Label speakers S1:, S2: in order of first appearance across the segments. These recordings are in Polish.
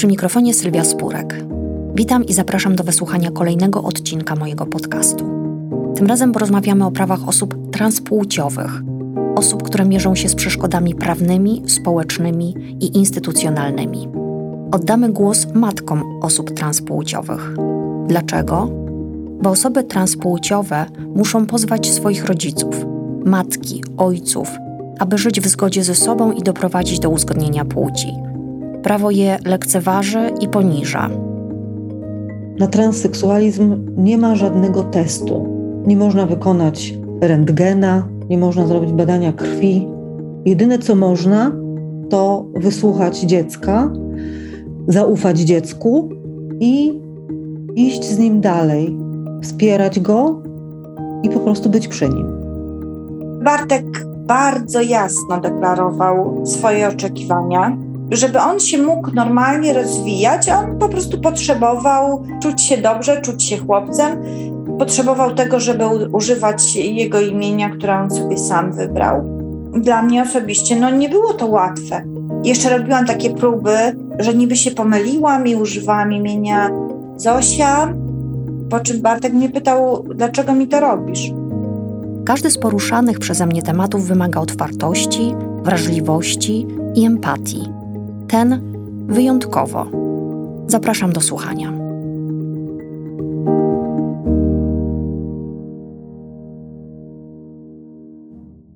S1: Przy mikrofonie Sylwia Spurek. Witam i zapraszam do wysłuchania kolejnego odcinka mojego podcastu. Tym razem porozmawiamy o prawach osób transpłciowych, osób, które mierzą się z przeszkodami prawnymi, społecznymi i instytucjonalnymi. Oddamy głos matkom osób transpłciowych. Dlaczego? Bo osoby transpłciowe muszą pozwać swoich rodziców, matki, ojców, aby żyć w zgodzie ze sobą i doprowadzić do uzgodnienia płci. Prawo je lekceważy i poniża.
S2: Na transseksualizm nie ma żadnego testu. Nie można wykonać rentgena, nie można zrobić badania krwi. Jedyne co można, to wysłuchać dziecka, zaufać dziecku i iść z nim dalej, wspierać go i po prostu być przy nim.
S3: Bartek bardzo jasno deklarował swoje oczekiwania. Żeby on się mógł normalnie rozwijać, on po prostu potrzebował czuć się dobrze, czuć się chłopcem. Potrzebował tego, żeby używać jego imienia, które on sobie sam wybrał. Dla mnie osobiście no, nie było to łatwe. Jeszcze robiłam takie próby, że niby się pomyliłam i używałam imienia Zosia, po czym Bartek mnie pytał, dlaczego mi to robisz?
S1: Każdy z poruszanych przeze mnie tematów wymaga otwartości, wrażliwości i empatii. Ten wyjątkowo. Zapraszam do słuchania.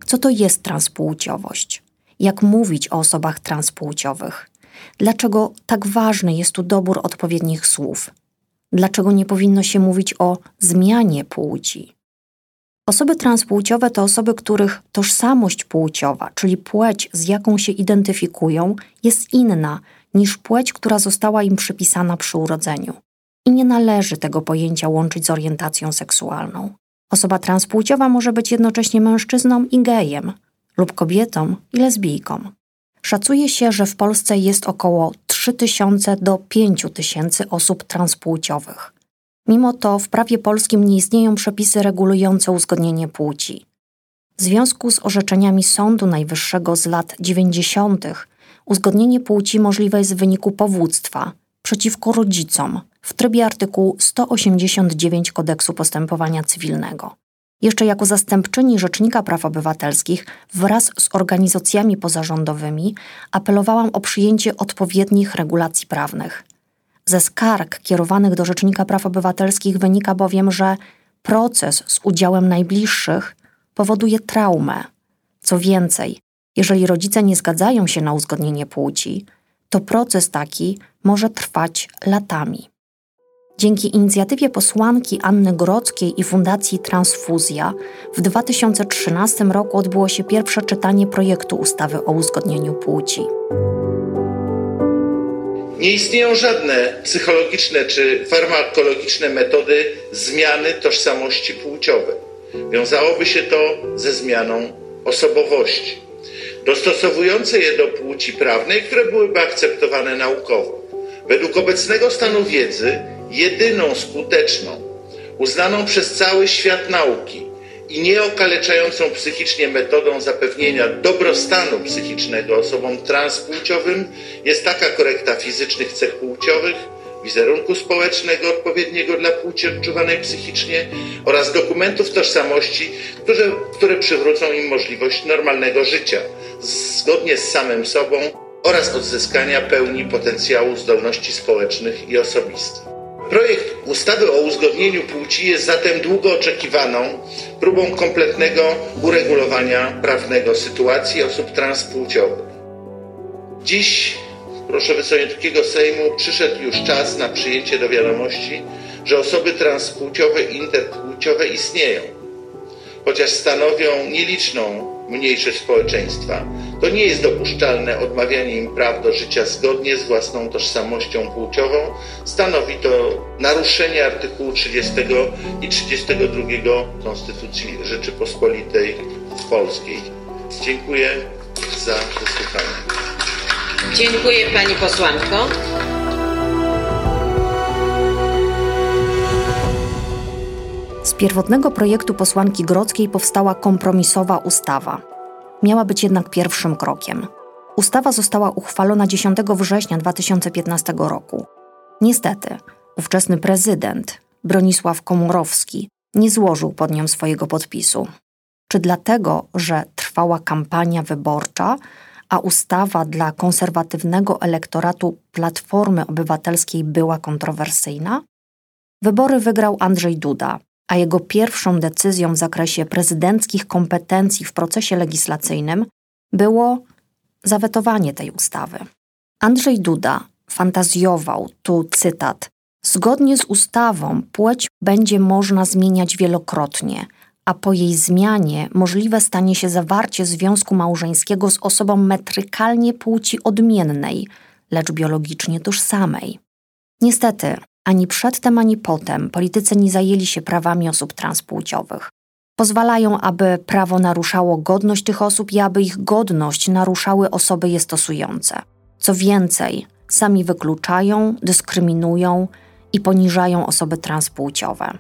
S1: Co to jest transpłciowość? Jak mówić o osobach transpłciowych? Dlaczego tak ważny jest tu dobór odpowiednich słów? Dlaczego nie powinno się mówić o zmianie płci? Osoby transpłciowe to osoby, których tożsamość płciowa, czyli płeć, z jaką się identyfikują, jest inna niż płeć, która została im przypisana przy urodzeniu. I nie należy tego pojęcia łączyć z orientacją seksualną. Osoba transpłciowa może być jednocześnie mężczyzną i gejem, lub kobietą i lesbijką. Szacuje się, że w Polsce jest około 3000 do 5000 osób transpłciowych. Mimo to w prawie polskim nie istnieją przepisy regulujące uzgodnienie płci. W związku z orzeczeniami Sądu Najwyższego z lat 90. uzgodnienie płci możliwe jest w wyniku powództwa przeciwko rodzicom w trybie artykułu 189 Kodeksu Postępowania Cywilnego. Jeszcze jako zastępczyni Rzecznika Praw Obywatelskich wraz z organizacjami pozarządowymi apelowałam o przyjęcie odpowiednich regulacji prawnych. Ze skarg kierowanych do Rzecznika Praw Obywatelskich wynika bowiem, że proces z udziałem najbliższych powoduje traumę. Co więcej, jeżeli rodzice nie zgadzają się na uzgodnienie płci, to proces taki może trwać latami. Dzięki inicjatywie posłanki Anny Grodzkiej i Fundacji Transfuzja w 2013 roku odbyło się pierwsze czytanie projektu ustawy o uzgodnieniu płci.
S4: Nie istnieją żadne psychologiczne czy farmakologiczne metody zmiany tożsamości płciowej. Wiązałoby się to ze zmianą osobowości, dostosowujące je do płci prawnej, które byłyby akceptowane naukowo. Według obecnego stanu wiedzy, jedyną skuteczną, uznaną przez cały świat nauki i nieokaleczającą psychicznie metodą zapewnienia dobrostanu psychicznego osobom transpłciowym jest taka korekta fizycznych cech płciowych, wizerunku społecznego odpowiedniego dla płci odczuwanej psychicznie oraz dokumentów tożsamości, które, które przywrócą im możliwość normalnego życia zgodnie z samym sobą oraz odzyskania pełni potencjału zdolności społecznych i osobistych. Projekt ustawy o uzgodnieniu płci jest zatem długo oczekiwaną próbą kompletnego uregulowania prawnego sytuacji osób transpłciowych. Dziś, proszę Wysokiego Sejmu, przyszedł już czas na przyjęcie do wiadomości, że osoby transpłciowe i interpłciowe istnieją, chociaż stanowią nieliczną mniejszość społeczeństwa to nie jest dopuszczalne odmawianie im praw do życia zgodnie z własną tożsamością płciową. Stanowi to naruszenie artykułu 30 i 32 Konstytucji Rzeczypospolitej Polskiej. Dziękuję za wysłuchanie.
S5: Dziękuję Pani posłanko.
S1: Z pierwotnego projektu posłanki Grodzkiej powstała kompromisowa ustawa – miała być jednak pierwszym krokiem. Ustawa została uchwalona 10 września 2015 roku. Niestety, ówczesny prezydent Bronisław Komorowski nie złożył pod nią swojego podpisu. Czy dlatego, że trwała kampania wyborcza, a ustawa dla konserwatywnego elektoratu Platformy Obywatelskiej była kontrowersyjna? Wybory wygrał Andrzej Duda, a jego pierwszą decyzją w zakresie prezydenckich kompetencji w procesie legislacyjnym było zawetowanie tej ustawy. Andrzej Duda fantazjował, tu cytat, Zgodnie z ustawą płeć będzie można zmieniać wielokrotnie, a po jej zmianie możliwe stanie się zawarcie związku małżeńskiego z osobą metrykalnie płci odmiennej, lecz biologicznie tożsamej. Niestety, ani przedtem, ani potem politycy nie zajęli się prawami osób transpłciowych. Pozwalają, aby prawo naruszało godność tych osób i aby ich godność naruszały osoby je stosujące. Co więcej, sami wykluczają, dyskryminują i poniżają osoby transpłciowe.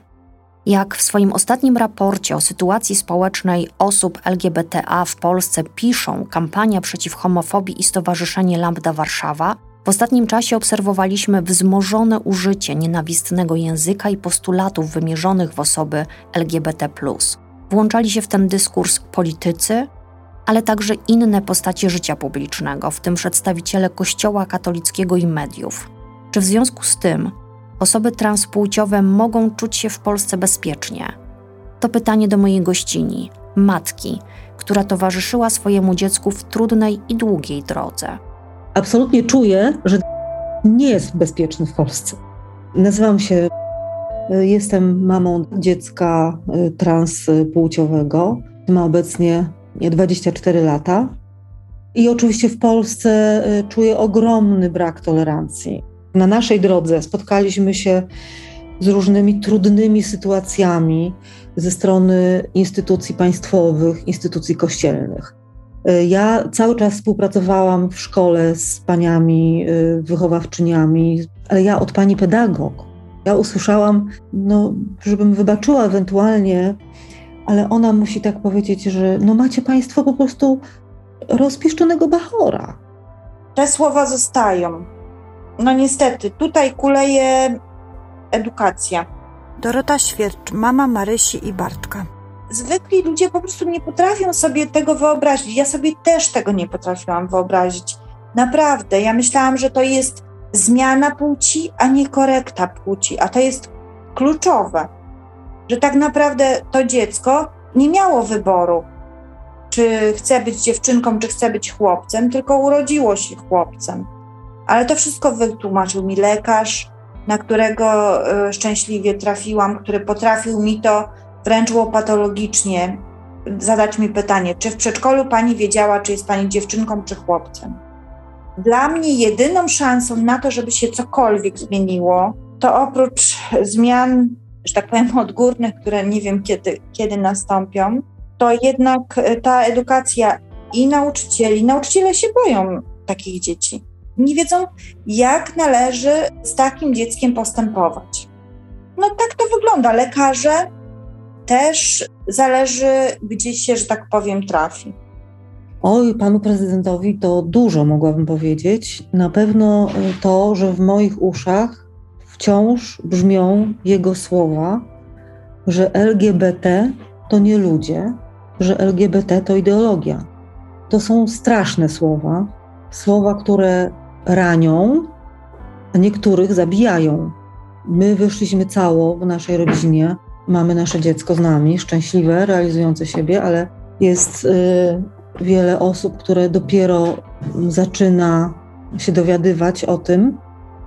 S1: Jak w swoim ostatnim raporcie o sytuacji społecznej osób LGBTA w Polsce piszą kampania przeciw homofobii i Stowarzyszenie Lambda Warszawa, w ostatnim czasie obserwowaliśmy wzmożone użycie nienawistnego języka i postulatów wymierzonych w osoby LGBT. Włączali się w ten dyskurs politycy, ale także inne postacie życia publicznego, w tym przedstawiciele Kościoła katolickiego i mediów. Czy w związku z tym osoby transpłciowe mogą czuć się w Polsce bezpiecznie? To pytanie do mojej gościni, matki, która towarzyszyła swojemu dziecku w trudnej i długiej drodze.
S2: Absolutnie czuję, że nie jest bezpieczny w Polsce. Nazywam się, jestem mamą dziecka y, transpłciowego. Ma obecnie 24 lata. I oczywiście w Polsce y, czuję ogromny brak tolerancji na naszej drodze spotkaliśmy się z różnymi trudnymi sytuacjami ze strony instytucji państwowych, instytucji kościelnych. Ja cały czas współpracowałam w szkole z paniami y, wychowawczyniami, ale ja od pani pedagog. Ja usłyszałam, no, żebym wybaczyła ewentualnie, ale ona musi tak powiedzieć, że no macie państwo po prostu rozpieszczonego bachora.
S3: Te słowa zostają no niestety, tutaj kuleje edukacja.
S6: Dorota Świercz, mama Marysi i Bartka.
S3: Zwykli ludzie po prostu nie potrafią sobie tego wyobrazić. Ja sobie też tego nie potrafiłam wyobrazić. Naprawdę, ja myślałam, że to jest zmiana płci, a nie korekta płci, a to jest kluczowe, że tak naprawdę to dziecko nie miało wyboru, czy chce być dziewczynką, czy chce być chłopcem, tylko urodziło się chłopcem. Ale to wszystko wytłumaczył mi lekarz, na którego e, szczęśliwie trafiłam, który potrafił mi to wręcz łopatologicznie zadać mi pytanie, czy w przedszkolu pani wiedziała, czy jest pani dziewczynką, czy chłopcem. Dla mnie jedyną szansą na to, żeby się cokolwiek zmieniło, to oprócz zmian, że tak powiem, odgórnych, które nie wiem kiedy, kiedy nastąpią, to jednak ta edukacja i nauczycieli, nauczyciele się boją takich dzieci nie wiedzą, jak należy z takim dzieckiem postępować. No tak to wygląda. Lekarze też zależy, gdzie się, że tak powiem, trafi.
S2: Oj, panu prezydentowi to dużo mogłabym powiedzieć. Na pewno y, to, że w moich uszach wciąż brzmią jego słowa, że LGBT to nie ludzie, że LGBT to ideologia. To są straszne słowa, słowa, które ranią, a niektórych zabijają. My wyszliśmy cało w naszej rodzinie, mamy nasze dziecko z nami, szczęśliwe, realizujące siebie, ale jest y, wiele osób, które dopiero zaczyna się dowiadywać o tym,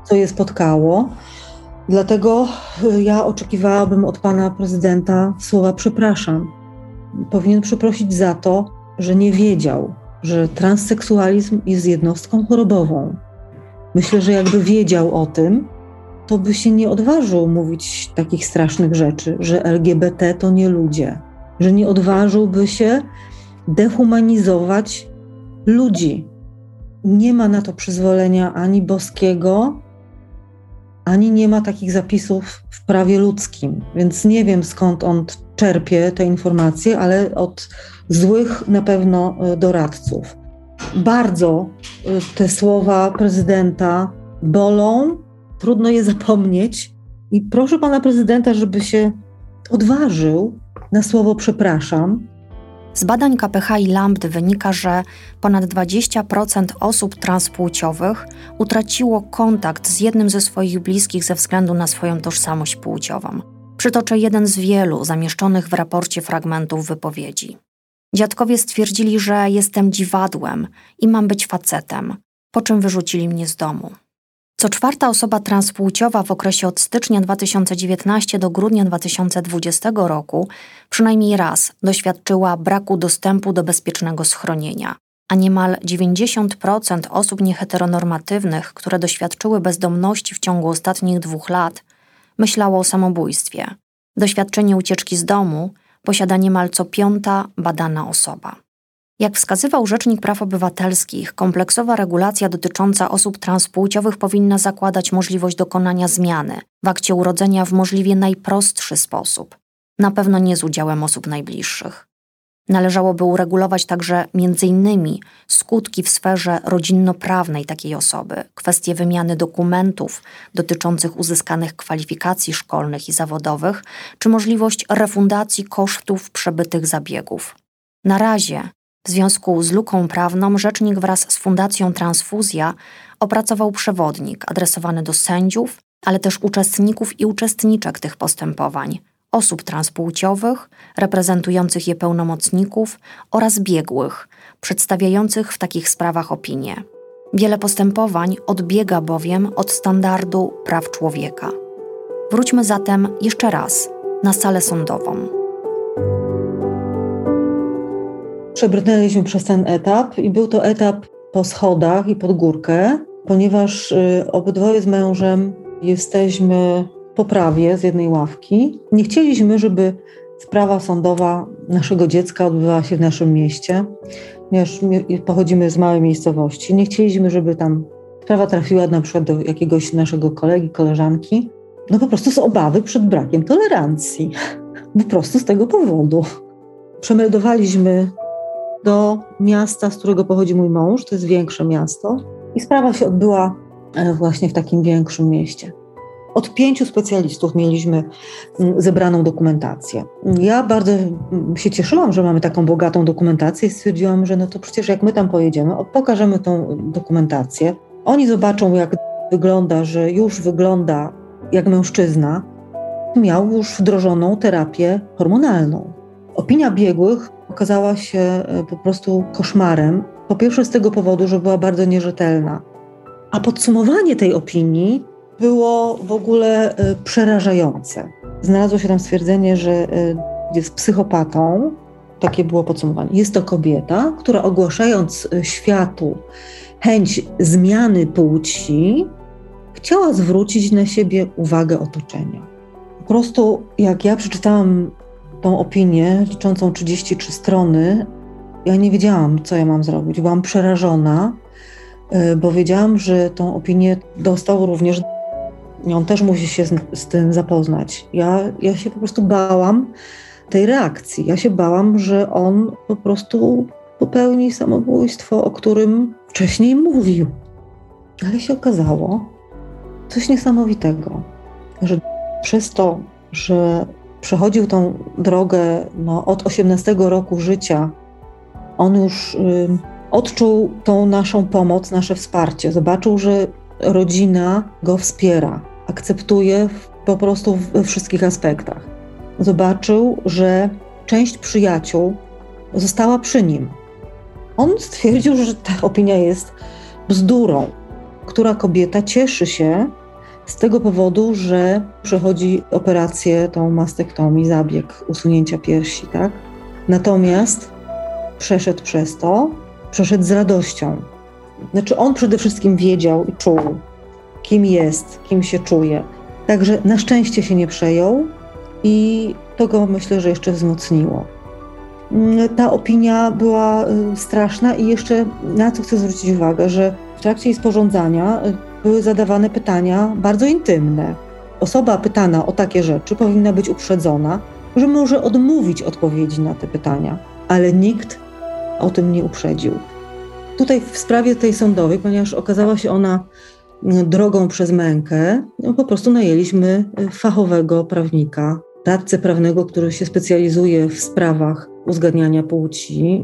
S2: co je spotkało. Dlatego y, ja oczekiwałabym od pana prezydenta słowa przepraszam. Powinien przeprosić za to, że nie wiedział, że transseksualizm jest jednostką chorobową, Myślę, że jakby wiedział o tym, to by się nie odważył mówić takich strasznych rzeczy, że LGBT to nie ludzie, że nie odważyłby się dehumanizować ludzi. Nie ma na to przyzwolenia ani boskiego, ani nie ma takich zapisów w prawie ludzkim, więc nie wiem skąd on czerpie te informacje, ale od złych na pewno e, doradców. Bardzo y, te słowa prezydenta bolą, trudno je zapomnieć. I proszę pana prezydenta, żeby się odważył na słowo przepraszam.
S1: Z badań KPH i Lambda wynika, że ponad 20% osób transpłciowych utraciło kontakt z jednym ze swoich bliskich ze względu na swoją tożsamość płciową. Przytoczę jeden z wielu zamieszczonych w raporcie fragmentów wypowiedzi. Dziadkowie stwierdzili, że jestem dziwadłem i mam być facetem, po czym wyrzucili mnie z domu. Co czwarta osoba transpłciowa w okresie od stycznia 2019 do grudnia 2020 roku przynajmniej raz doświadczyła braku dostępu do bezpiecznego schronienia, a niemal 90% osób nieheteronormatywnych, które doświadczyły bezdomności w ciągu ostatnich dwóch lat, myślało o samobójstwie. Doświadczenie ucieczki z domu posiada niemal co piąta badana osoba. Jak wskazywał Rzecznik Praw Obywatelskich, kompleksowa regulacja dotycząca osób transpłciowych powinna zakładać możliwość dokonania zmiany w akcie urodzenia w możliwie najprostszy sposób, na pewno nie z udziałem osób najbliższych. Należałoby uregulować także m.in. skutki w sferze rodzinno-prawnej takiej osoby, kwestie wymiany dokumentów dotyczących uzyskanych kwalifikacji szkolnych i zawodowych, czy możliwość refundacji kosztów przebytych zabiegów. Na razie w związku z luką prawną rzecznik wraz z Fundacją Transfuzja opracował przewodnik adresowany do sędziów, ale też uczestników i uczestniczek tych postępowań, osób transpłciowych, reprezentujących je pełnomocników oraz biegłych, przedstawiających w takich sprawach opinie. Wiele postępowań odbiega bowiem od standardu praw człowieka. Wróćmy zatem jeszcze raz na salę sądową.
S2: Przebrnęliśmy przez ten etap i był to etap po schodach i pod górkę, ponieważ y, obydwoje z mężem jesteśmy po prawie z jednej ławki. Nie chcieliśmy, żeby sprawa sądowa naszego dziecka odbywała się w naszym mieście, ponieważ pochodzimy z małej miejscowości. Nie chcieliśmy, żeby tam sprawa trafiła na przykład do jakiegoś naszego kolegi, koleżanki. No po prostu z obawy przed brakiem tolerancji. Po prostu z tego powodu. Przemeldowaliśmy do miasta, z którego pochodzi mój mąż, to jest większe miasto, i sprawa się odbyła e, właśnie w takim większym mieście. Od pięciu specjalistów mieliśmy mm, zebraną dokumentację. Ja bardzo mm, się cieszyłam, że mamy taką bogatą dokumentację i stwierdziłam, że no to przecież jak my tam pojedziemy, pokażemy tą dokumentację. Oni zobaczą, jak wygląda, że już wygląda jak mężczyzna, miał już wdrożoną terapię hormonalną. Opinia biegłych okazała się e, po prostu koszmarem. Po pierwsze z tego powodu, że była bardzo nierzetelna. A podsumowanie tej opinii było w ogóle e, przerażające. Znalazło się tam stwierdzenie, że e, jest psychopatą. Takie było podsumowanie. Jest to kobieta, która ogłaszając światu chęć zmiany płci, chciała zwrócić na siebie uwagę otoczenia. Po prostu, jak ja przeczytałam tą opinię liczącą 33 strony, ja nie wiedziałam, co ja mam zrobić. Byłam przerażona, y, bo wiedziałam, że tą opinię dostał również. On też musi się z, z tym zapoznać. Ja, ja się po prostu bałam tej reakcji. Ja się bałam, że on po prostu popełni samobójstwo, o którym wcześniej mówił. Ale się okazało coś niesamowitego, że przez to, że przechodził tą drogę no, od 18 roku życia, on już y, odczuł tą naszą pomoc, nasze wsparcie. Zobaczył, że rodzina go wspiera, akceptuje po prostu we wszystkich aspektach. Zobaczył, że część przyjaciół została przy nim. On stwierdził, że ta opinia jest bzdurą, która kobieta cieszy się, z tego powodu, że przechodzi operację, tą mastektomię, zabieg usunięcia piersi, tak? Natomiast przeszedł przez to, przeszedł z radością. Znaczy, on przede wszystkim wiedział i czuł, kim jest, kim się czuje. Także na szczęście się nie przejął i to go myślę, że jeszcze wzmocniło. Ta opinia była y, straszna i jeszcze na co chcę zwrócić uwagę, że w trakcie jej sporządzania y, były zadawane pytania bardzo intymne. Osoba pytana o takie rzeczy powinna być uprzedzona, że może odmówić odpowiedzi na te pytania, ale nikt o tym nie uprzedził. Tutaj w sprawie tej sądowej, ponieważ okazała się ona drogą przez mękę, no po prostu najęliśmy fachowego prawnika, radcę prawnego, który się specjalizuje w sprawach uzgadniania płci.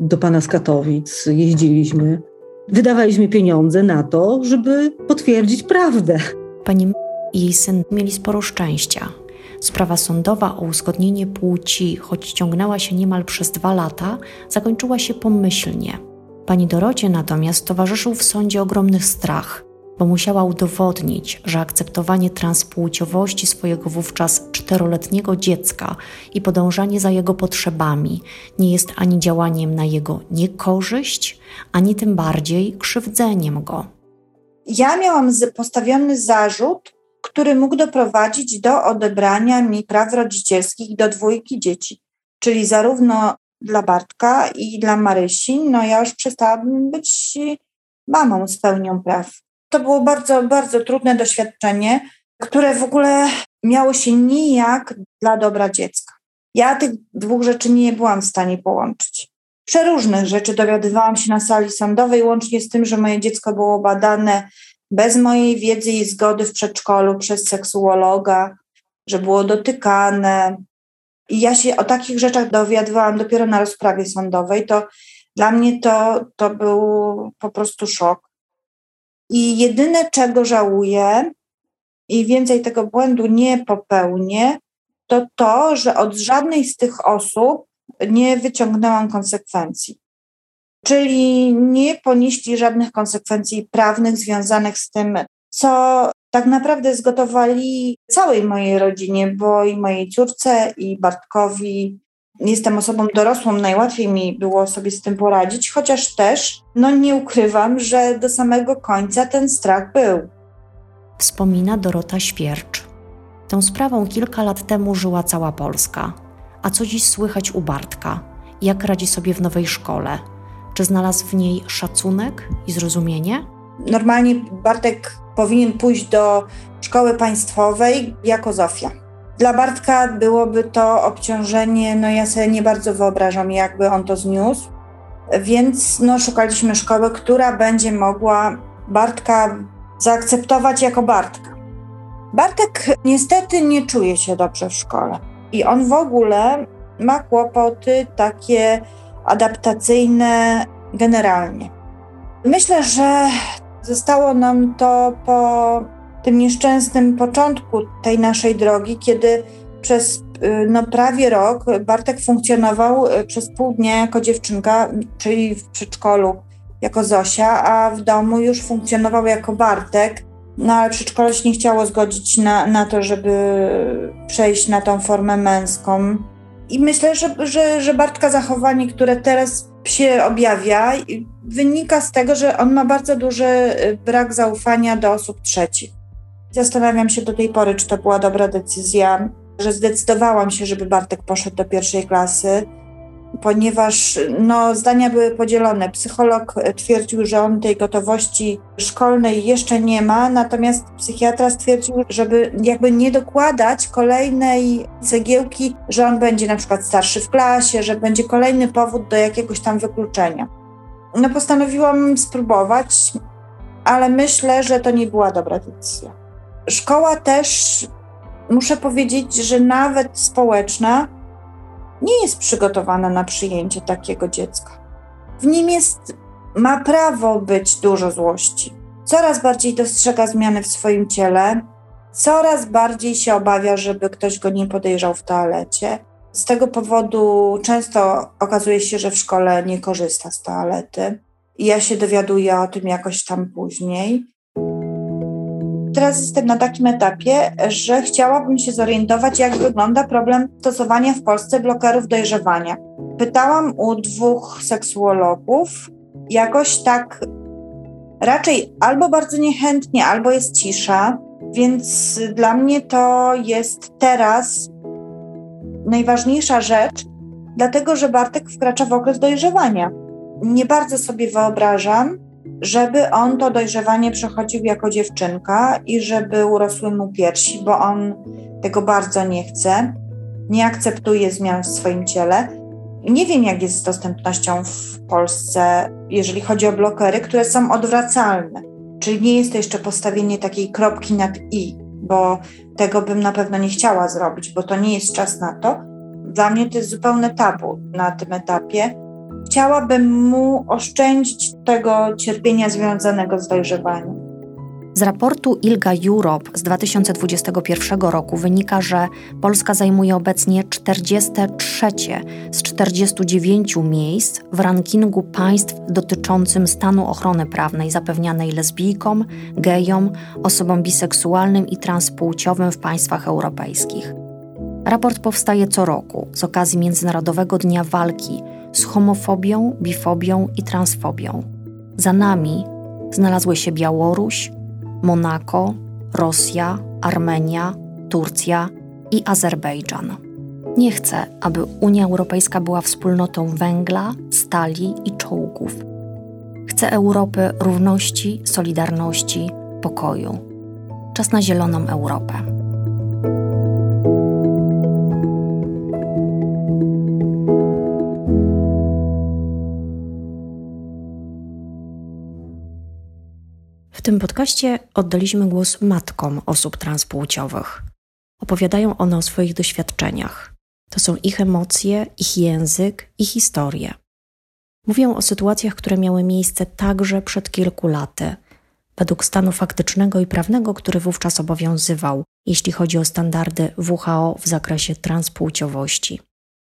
S2: Do pana z Katowic jeździliśmy. Wydawaliśmy pieniądze na to, żeby potwierdzić prawdę.
S1: Pani i jej syn mieli sporo szczęścia. Sprawa sądowa o uzgodnienie płci, choć ciągnęła się niemal przez dwa lata, zakończyła się pomyślnie. Pani Dorocie natomiast towarzyszył w sądzie ogromny strach, bo musiała udowodnić, że akceptowanie transpłciowości swojego wówczas czteroletniego dziecka i podążanie za jego potrzebami nie jest ani działaniem na jego niekorzyść, ani tym bardziej krzywdzeniem go.
S3: Ja miałam postawiony zarzut, który mógł doprowadzić do odebrania mi praw rodzicielskich do dwójki dzieci, czyli zarówno dla Bartka i dla Marysi, no ja już przestałabym być mamą z pełnią praw. To było bardzo, bardzo trudne doświadczenie, które w ogóle miało się nijak dla dobra dziecka. Ja tych dwóch rzeczy nie byłam w stanie połączyć. Przeróżnych rzeczy dowiadywałam się na sali sądowej, łącznie z tym, że moje dziecko było badane bez mojej wiedzy i zgody w przedszkolu przez seksuologa, że było dotykane. I ja się o takich rzeczach dowiadywałam dopiero na rozprawie sądowej. To dla mnie to, to był po prostu szok. I jedyne, czego żałuję, i więcej tego błędu nie popełnię, to to, że od żadnej z tych osób nie wyciągnęłam konsekwencji. Czyli nie ponieśli żadnych konsekwencji prawnych związanych z tym, co tak naprawdę zgotowali całej mojej rodzinie, bo i mojej córce, i Bartkowi. Jestem osobą dorosłą, najłatwiej mi było sobie z tym poradzić, chociaż też, no nie ukrywam, że do samego końca ten strach był.
S1: Wspomina Dorota Świercz. Tą sprawą kilka lat temu żyła cała Polska. A co dziś słychać u Bartka? Jak radzi sobie w nowej szkole? Czy znalazł w niej szacunek i zrozumienie?
S3: Normalnie Bartek powinien pójść do szkoły państwowej jako Zofia. Dla Bartka byłoby to obciążenie, no ja sobie nie bardzo wyobrażam, jakby on to zniósł. Więc no, szukaliśmy szkoły, która będzie mogła Bartka zaakceptować jako Bartka. Bartek niestety nie czuje się dobrze w szkole i on w ogóle ma kłopoty takie adaptacyjne generalnie. Myślę, że zostało nam to po tym nieszczęsnym początku tej naszej drogi, kiedy przez y, no, prawie rok Bartek funkcjonował y, przez pół dnia jako dziewczynka, czyli w przedszkolu jako Zosia, a w domu już funkcjonował jako Bartek. No ale przedszkole się nie chciało zgodzić na, na to, żeby przejść na tą formę męską. I myślę, że, że, że Bartka zachowanie, które teraz się objawia, wynika z tego, że on ma bardzo duży y, brak zaufania do osób trzecich. Zastanawiam się do tej pory, czy to była dobra decyzja, że zdecydowałam się, żeby Bartek poszedł do pierwszej klasy ponieważ no, zdania były podzielone. Psycholog twierdził, że on tej gotowości szkolnej jeszcze nie ma, natomiast psychiatra stwierdził, żeby jakby nie dokładać kolejnej cegiełki, że on będzie na przykład starszy w klasie, że będzie kolejny powód do jakiegoś tam wykluczenia. No postanowiłam spróbować, ale myślę, że to nie była dobra decyzja. Szkoła też, muszę powiedzieć, że nawet społeczna, nie jest przygotowana na przyjęcie takiego dziecka. W nim jest, ma prawo być dużo złości. Coraz bardziej dostrzega zmiany w swoim ciele, coraz bardziej się obawia, żeby ktoś go nie podejrzał w toalecie. Z tego powodu często okazuje się, że w szkole nie korzysta z toalety. I ja się dowiaduję o tym jakoś tam później. Teraz jestem na takim etapie, że chciałabym się zorientować, jak wygląda problem stosowania w Polsce blokerów dojrzewania. Pytałam u dwóch seksuologów, jakoś tak raczej albo bardzo niechętnie, albo jest cisza, więc dla mnie to jest teraz najważniejsza rzecz, dlatego że Bartek wkracza w okres dojrzewania. Nie bardzo sobie wyobrażam, żeby on to dojrzewanie przechodził jako dziewczynka i żeby urosły mu piersi, bo on tego bardzo nie chce, nie akceptuje zmian w swoim ciele. Nie wiem, jak jest z dostępnością w Polsce, jeżeli chodzi o blokery, które są odwracalne. Czyli nie jest to jeszcze postawienie takiej kropki nad i, bo tego bym na pewno nie chciała zrobić, bo to nie jest czas na to. Dla mnie to jest zupełne tabu na tym etapie. Chciałabym mu oszczędzić tego cierpienia związanego z dojrzewaniem.
S1: Z raportu ILGA Europe z 2021 roku wynika, że Polska zajmuje obecnie 43 z 49 miejsc w rankingu państw dotyczącym stanu ochrony prawnej zapewnianej lesbijkom, gejom, osobom biseksualnym i transpłciowym w państwach europejskich. Raport powstaje co roku z okazji Międzynarodowego Dnia Walki z homofobią, bifobią i transfobią. Za nami znalazły się Białoruś, Monako, Rosja, Armenia, Turcja i Azerbejdżan. Nie chcę, aby Unia Europejska była wspólnotą węgla, stali i czołgów. Chcę Europy równości, solidarności, pokoju. Czas na zieloną Europę. W tym podcaście oddaliśmy głos matkom osób transpłciowych. Opowiadają one o swoich doświadczeniach. To są ich emocje, ich język i historie. Mówią o sytuacjach, które miały miejsce także przed kilku laty, według stanu faktycznego i prawnego, który wówczas obowiązywał, jeśli chodzi o standardy WHO w zakresie transpłciowości.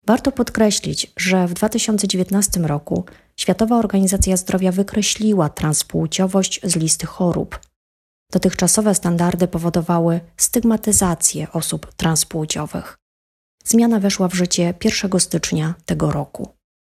S1: Warto podkreślić, że w 2019 roku Światowa Organizacja Zdrowia wykreśliła transpłciowość z listy chorób. Dotychczasowe standardy powodowały stygmatyzację osób transpłciowych. Zmiana weszła w życie 1 stycznia tego roku.